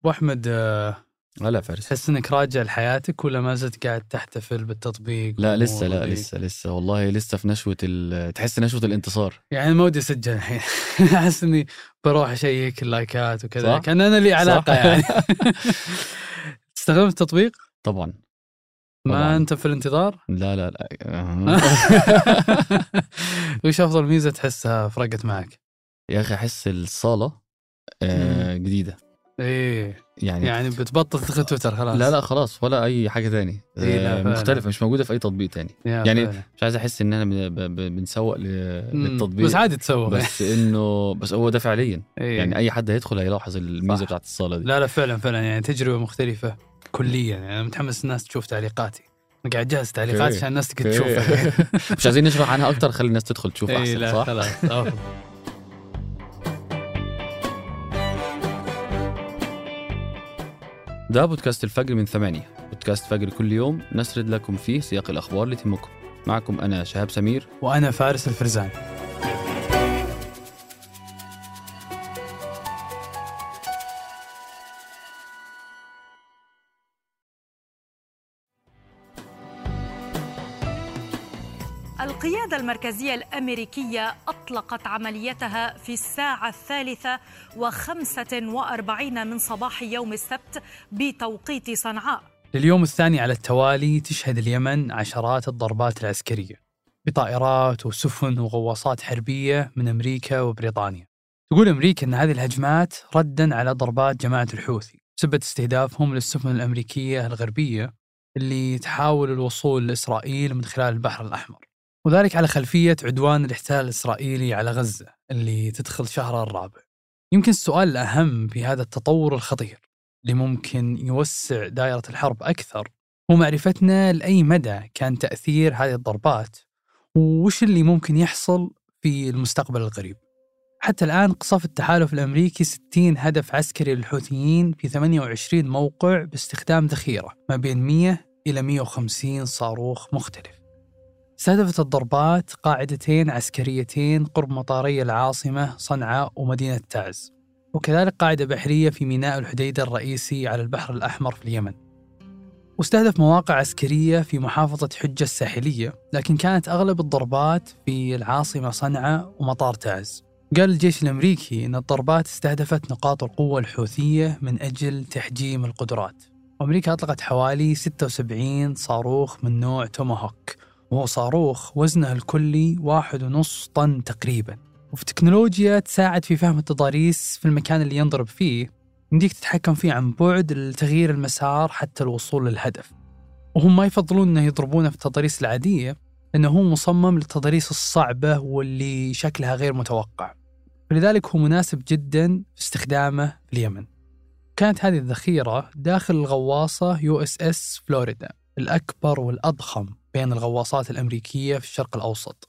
أبو أحمد آه، هلا فارس تحس إنك راجع لحياتك ولا ما زلت قاعد تحتفل بالتطبيق لا لسه لا؟ لسه لسه والله لسه في نشوة ال- تحس نشوة الانتصار يعني ما ودي أسجل الحين أحس إني بروح أشيك اللايكات وكذا؟ كأن أنا لي علاقة صح؟ يعني استخدمت التطبيق طبعا ما طبعاً. أنت في الانتظار لا لا لا أه. وش أفضل ميزة تحسها فرقت معك؟ يا أخي أحس الصالة آه جديدة إيه يعني, يعني بتبطل تدخل تويتر خلاص لا لا خلاص ولا أي حاجة تاني إيه، آه فعلاً. مختلفة مش موجودة في أي تطبيق تاني يا يعني فعلاً. مش عايز أحس إن أنا بنسوق. للتطبيق بس عادي تسوق بس إنه بس هو ده فعليا إيه. يعني أي حد هيدخل هيلاحظ الميزة. بتاعت الصالة دي لا لا فعلا فعلا يعني تجربة مختلفة كليا يعني أنا متحمس الناس تشوف تعليقاتي قاعد اجهز تعليقات. عشان الناس تقدر. تشوفها مش عايزين نشرح عنها أكتر خلي الناس تدخل تشوف إيه أحسن لا صح خلاص ده بودكاست الفجر من ثمانية. بودكاست فجر كل يوم نسرد لكم فيه سياق الأخبار اللي تهمكم. معكم أنا شهاب سمير. وأنا فارس الفرزان. المركزية الأمريكية أطلقت عمليتها في الساعة الثالثة وخمسة وأربعين من صباح يوم السبت بتوقيت صنعاء. لليوم الثاني على التوالي تشهد اليمن عشرات الضربات العسكرية بطائرات وسفن وغواصات حربية من أمريكا وبريطانيا. تقول أمريكا أن هذه الهجمات ردا على ضربات جماعة الحوثي. بسبب استهدافهم للسفن الأمريكية الغربية اللي تحاول الوصول لإسرائيل من خلال البحر الأحمر. وذلك على خلفية عدوان الاحتلال الإسرائيلي على غزة اللي تدخل شهرها الرابع. يمكن السؤال الأهم في هذا التطور الخطير اللي ممكن يوسع دائرة الحرب أكثر هو معرفتنا لأي مدى كان تأثير هذه الضربات وش اللي ممكن يحصل في المستقبل القريب. حتى الآن قصف التحالف الأمريكي 60 هدف عسكري للحوثيين في 28 موقع باستخدام ذخيرة ما بين 100 إلى 150 صاروخ مختلف. استهدفت الضربات قاعدتين عسكريتين قرب مطاري العاصمة صنعاء ومدينة تعز. وكذلك قاعدة بحرية في ميناء الحديدة الرئيسي على البحر الأحمر في اليمن. واستهدف مواقع عسكرية في محافظة حجة الساحلية لكن كانت أغلب الضربات في العاصمة صنعاء ومطار تعز. قال الجيش الأمريكي أن الضربات استهدفت نقاط القوة الحوثية من أجل تحجيم القدرات. وأمريكا أطلقت حوالي 76 صاروخ من نوع توماهوك. وهو صاروخ وزنه الكلي واحد ونص طن تقريبا. وفي تكنولوجيا تساعد في فهم التضاريس في المكان اللي ينضرب فيه. يمديك تتحكم فيه عن بعد لتغيير المسار حتى الوصول للهدف. وهم ما يفضلون إنه يضربونه في التضاريس العادية لأنه هو مصمم للتضاريس الصعبة واللي شكلها غير متوقع. فلذلك هو مناسب جدا في استخدامه في اليمن. كانت هذه الذخيرة داخل الغواصة USS فلوريدا الأكبر والأضخم. بين الغواصات الأمريكية في الشرق الأوسط.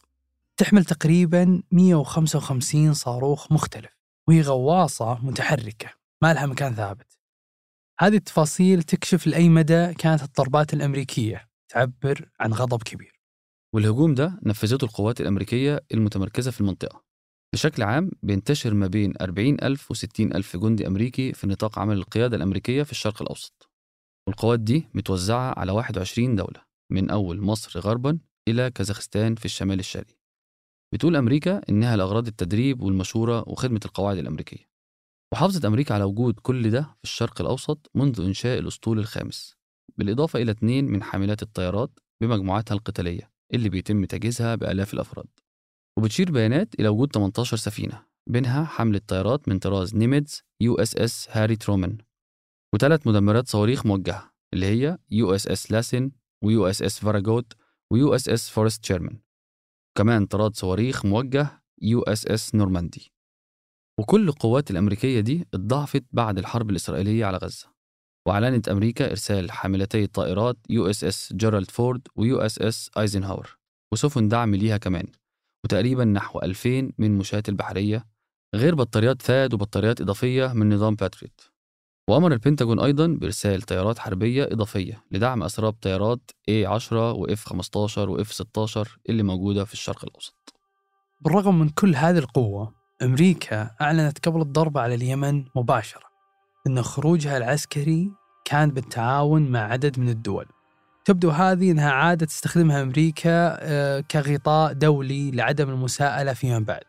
تحمل تقريبا 155 صاروخ مختلف وهي غواصة متحركة ما لها مكان ثابت. هذه التفاصيل تكشف لأي مدى كانت الضربات الأمريكية تعبر عن غضب كبير. والهجوم ده نفذته القوات الأمريكية المتمركزة في المنطقة. بشكل عام بينتشر ما بين 40 ألف و 60 ألف جندي أمريكي في نطاق عمل القيادة الأمريكية في الشرق الأوسط. والقوات دي متوزعة على 21 دولة. من أول مصر غربا إلى كازاخستان في الشمال الشرقي. بتقول أمريكا إنها لأغراض التدريب والمشورة وخدمة القواعد الأمريكية. وحافظت أمريكا على وجود كل ده في الشرق الأوسط منذ إنشاء الأسطول الخامس بالإضافة إلى اثنين من حاملات الطيارات بمجموعاتها القتالية اللي بيتم تجهيزها بآلاف الأفراد. وبتشير بيانات إلى وجود 18 سفينة بينها حاملة طيارات من طراز نيميتز USS هاري ترومان وثلاث مدمرات صواريخ موجهة اللي هي USS لاسن و USS فاراجوت و USS فورست شيرمان وكمان طراد صواريخ موجه USS نورماندي. وكل القوات الأمريكية دي اتضاعفت بعد الحرب الإسرائيلية على غزة. وأعلنت أمريكا إرسال حاملتي الطائرات USS جيرالد فورد و USS آيزنهاور. وسفن دعم ليها كمان. وتقريبا نحو 2000 من مشاة البحرية غير بطاريات ثاد وبطاريات إضافية من نظام باتريوت. وأمر البنتاجون أيضا بإرسال طيارات حربية إضافية لدعم أسراب طيارات A-10 و F-15 و F-16 اللي موجودة في الشرق الأوسط. بالرغم من كل هذه القوة أمريكا أعلنت قبل الضربة على اليمن مباشرة أن خروجها العسكري كان بالتعاون مع عدد من الدول. تبدو هذه أنها عادة تستخدمها أمريكا آه، كغطاء دولي لعدم المساءلة فيما بعد.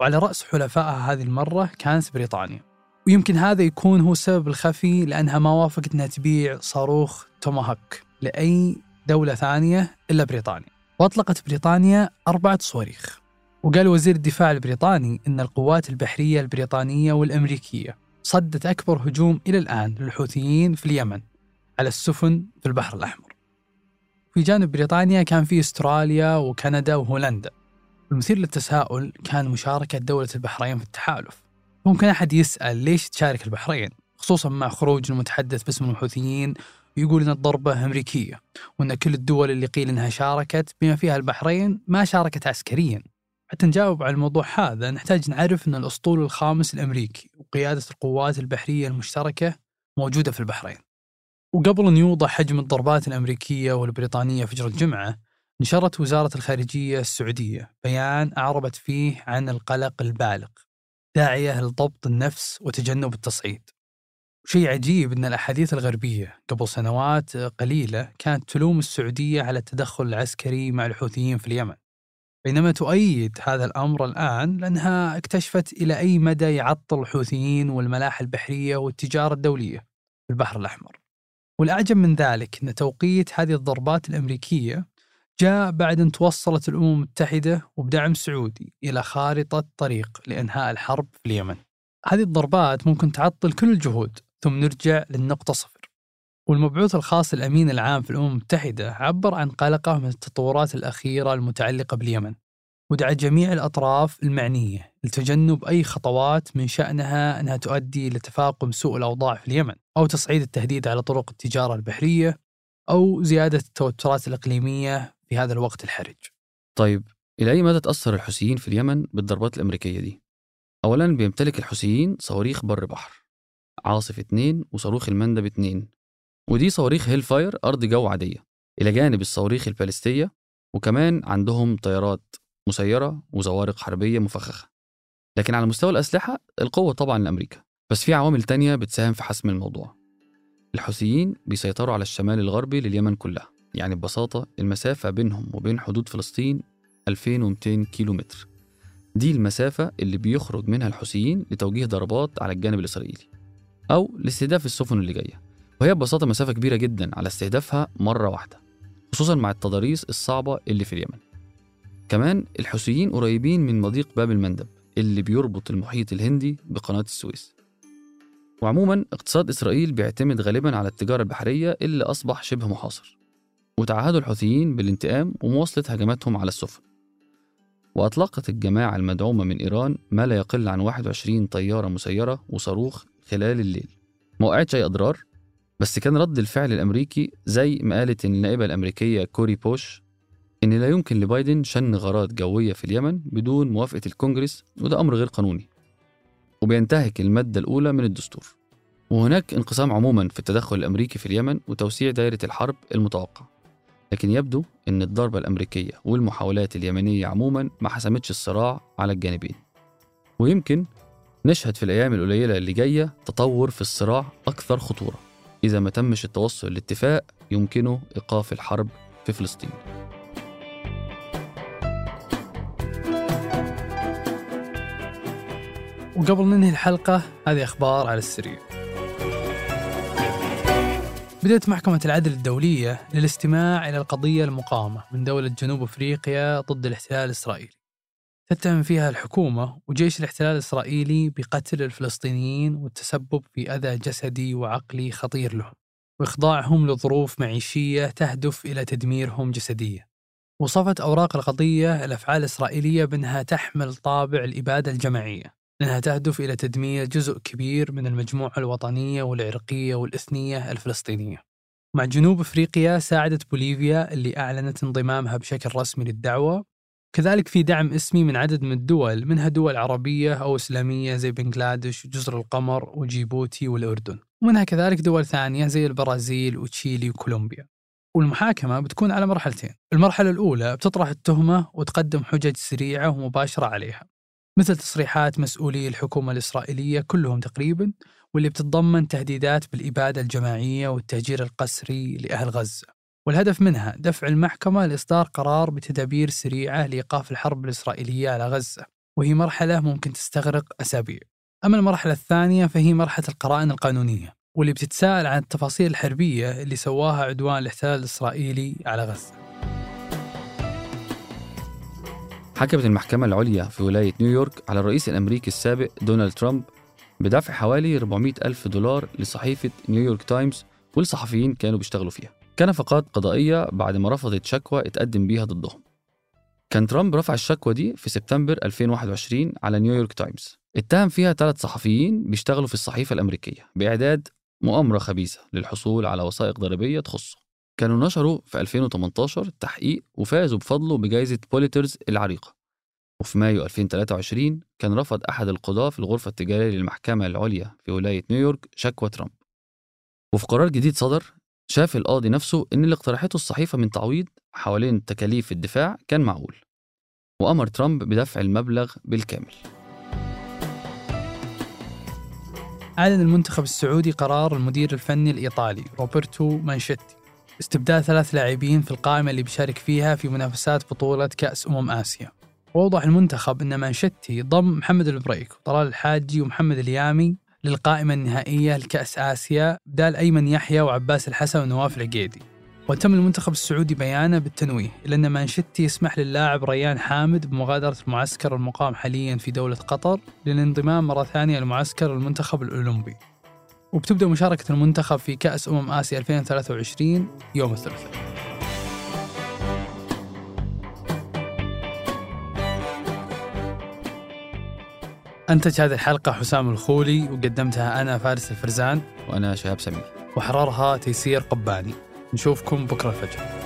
وعلى رأس حلفائها هذه المرة كانت بريطانيا. ويمكن هذا يكون هو السبب الخفي لأنها ما وافقت أنها تبيع صاروخ توماهوك لأي دولة ثانية إلا بريطانيا. وأطلقت بريطانيا أربعة صواريخ. وقال وزير الدفاع البريطاني أن القوات البحرية البريطانية والأمريكية صدت أكبر هجوم إلى الآن للحوثيين في اليمن على السفن في البحر الأحمر. في جانب بريطانيا كان في أستراليا وكندا وهولندا. المثير للتساؤل كان مشاركة دولة البحرين في التحالف. ممكن أحد يسأل ليش تشارك البحرين؟ خصوصا مع خروج المتحدث باسم الحوثيين ويقول أن الضربة أمريكية وأن كل الدول اللي قيل أنها شاركت بما فيها البحرين ما شاركت عسكريا. حتى نجاوب على الموضوع هذا نحتاج نعرف أن الأسطول الخامس الأمريكي وقيادة القوات البحرية المشتركة موجودة في البحرين. وقبل أن يوضح حجم الضربات الأمريكية والبريطانية فجر الجمعة نشرت وزارة الخارجية السعودية بيان أعربت فيه عن القلق البالغ. داعية لضبط النفس وتجنب التصعيد. شيء عجيب أن الأحاديث الغربية قبل سنوات قليلة كانت تلوم السعودية على التدخل العسكري مع الحوثيين في اليمن. بينما تؤيد هذا الأمر الآن لأنها اكتشفت إلى أي مدى يعطل الحوثيين والملاحة البحرية والتجارة الدولية في البحر الأحمر. والأعجب من ذلك أن توقيت هذه الضربات الأمريكية جاء بعد أن توصلت الأمم المتحدة وبدعم سعودي إلى خارطة طريق لإنهاء الحرب في اليمن. هذه الضربات ممكن تعطل كل الجهود ثم نرجع للنقطة صفر. والمبعوث الخاص الأمين العام في الأمم المتحدة عبر عن قلقه من التطورات الأخيرة المتعلقة باليمن. ودعا جميع الأطراف المعنية لتجنب أي خطوات من شأنها أنها تؤدي لتفاقم سوء الأوضاع في اليمن أو تصعيد التهديد على طرق التجارة البحرية أو زيادة التوترات الإقليمية في هذا الوقت الحرج. طيب إلى أي مدى تأثر الحوثيين في اليمن بالضربات الأمريكية دي؟ أولا بيمتلك الحوثيين صواريخ بر بحر عاصف 2 وصاروخ المندب 2 ودي صواريخ هيل فاير أرض جو عادية إلى جانب الصواريخ البالستية وكمان عندهم طيارات مسيرة وزوارق حربية مفخخة. لكن على مستوى الأسلحة القوة طبعا لأمريكا بس في عوامل تانية بتساهم في حسم الموضوع. الحوثيين بيسيطروا على الشمال الغربي لليمن كلها. يعني ببساطة المسافة بينهم وبين حدود فلسطين 2200 كيلو متر دي المسافة اللي بيخرج منها الحوثيين لتوجيه ضربات على الجانب الإسرائيلي أو لاستهداف السفن اللي جاية. وهي ببساطة مسافة كبيرة جدا على استهدافها مرة واحدة خصوصا مع التضاريس الصعبة اللي في اليمن. كمان الحوثيين قريبين من مضيق باب المندب اللي بيربط المحيط الهندي بقناة السويس. وعموما اقتصاد إسرائيل بيعتمد غالبا على التجارة البحرية اللي أصبح شبه محاصر. وتعهدوا الحوثيين بالانتقام ومواصلة هجماتهم على السفن. وأطلقت الجماعة المدعومة من إيران ما لا يقل عن 21 طيارة مسيرة وصاروخ خلال الليل. ما وقعتش أي أضرار بس كان رد الفعل الأمريكي زي ما قالت النائبة الأمريكية كوري بوش إن لا يمكن لبايدن شن غارات جوية في اليمن بدون موافقة الكونجرس وده أمر غير قانوني. وبينتهك المادة الأولى من الدستور. وهناك انقسام عموما في التدخل الأمريكي في اليمن وتوسيع دائرة الحرب المتوقع. لكن يبدو أن الضربة الأمريكية والمحاولات اليمنية عموما ما حسمتش الصراع على الجانبين. ويمكن نشهد في الأيام القليلة اللي جاية تطور في الصراع أكثر خطورة إذا ما تمش التوصل لاتفاق يمكنه إيقاف الحرب في فلسطين. وقبل ننهي الحلقة هذه أخبار على السريع. بدأت محكمة العدل الدولية للاستماع إلى القضية المقامة من دولة جنوب أفريقيا ضد الاحتلال الإسرائيلي. تتهم فيها الحكومة وجيش الاحتلال الإسرائيلي بقتل الفلسطينيين والتسبب في أذى جسدي وعقلي خطير لهم وإخضاعهم لظروف معيشية تهدف إلى تدميرهم جسديا. وصفت أوراق القضية الأفعال الإسرائيلية بأنها تحمل طابع الإبادة الجماعية. لأنها تهدف إلى تدمير جزء كبير من المجموعة الوطنية والعرقية والإثنية الفلسطينية. مع جنوب أفريقيا ساعدت بوليفيا اللي أعلنت انضمامها بشكل رسمي للدعوة. كذلك في دعم اسمي من عدد من الدول منها دول عربية أو إسلامية زي بنغلاديش وجزر القمر وجيبوتي والأردن. ومنها كذلك دول ثانية زي البرازيل وتشيلي وكولومبيا. والمحاكمة بتكون على مرحلتين. المرحلة الأولى بتطرح التهمة وتقدم حجج سريعة ومباشرة عليها. مثل تصريحات مسؤولي الحكومة الإسرائيلية كلهم تقريبا واللي بتتضمن تهديدات بالإبادة الجماعية والتهجير القسري لأهل غزة. والهدف منها دفع المحكمة لإصدار قرار بتدابير سريعة لإيقاف الحرب الإسرائيلية على غزة وهي مرحلة ممكن تستغرق أسابيع. أما المرحلة الثانية فهي مرحلة القرائن القانونية واللي بتتساءل عن التفاصيل الحربية اللي سواها عدوان الاحتلال الإسرائيلي على غزة. حكمت المحكمة العليا في ولاية نيويورك على الرئيس الأمريكي السابق دونالد ترامب بدفع حوالي 400 ألف دولار لصحيفة نيويورك تايمز والصحفيين كانوا بيشتغلوا فيها. كنفقات قضائية بعد ما رفضت شكوى اتقدم بيها ضدهم. كان ترامب رفع الشكوى دي في سبتمبر 2021 على نيويورك تايمز. اتهم فيها ثلاث صحفيين بيشتغلوا في الصحيفة الأمريكية بإعداد مؤامرة خبيثة للحصول على وثائق ضريبية تخصه. كانوا نشروا في 2018 تحقيق وفازوا بفضله بجائزة بوليتزر العريقة. وفي مايو 2023 كان رفض أحد القضاة في الغرفة التجارية للمحكمة العليا في ولاية نيويورك شكوى ترامب. وفي قرار جديد صدر شاف القاضي نفسه إن اللي اقترحته الصحيفة من تعويض حوالين تكاليف الدفاع كان معقول. وأمر ترامب بدفع المبلغ بالكامل. أعلن المنتخب السعودي قرار المدير الفني الإيطالي روبرتو مانشيني. استبدال ثلاث لاعبين في القائمة اللي بيشارك فيها في منافسات بطولة كأس أمم آسيا. وأوضح المنتخب أن مانشيني ضم محمد البريك وطلال الحاجي ومحمد اليامي للقائمة النهائية لكأس آسيا بدال أيمن يحيى وعباس الحسن ونواف العقيدي. وختم المنتخب السعودي بيانه بالتنويه إلى أن مانشيني يسمح للاعب ريان حامد بمغادرة المعسكر المقام حاليا في دولة قطر للانضمام مرة ثانية لمعسكر المنتخب الأولمبي. وبتبدأ مشاركة المنتخب في كأس أمم آسيا 2023 يوم الثلاثاء. أنتج هذه الحلقة حسام الخولي وقدمتها أنا فارس الفرزان. وأنا شهاب سمير. وحررها تيسير قباني. نشوفكم بكرة الفجر.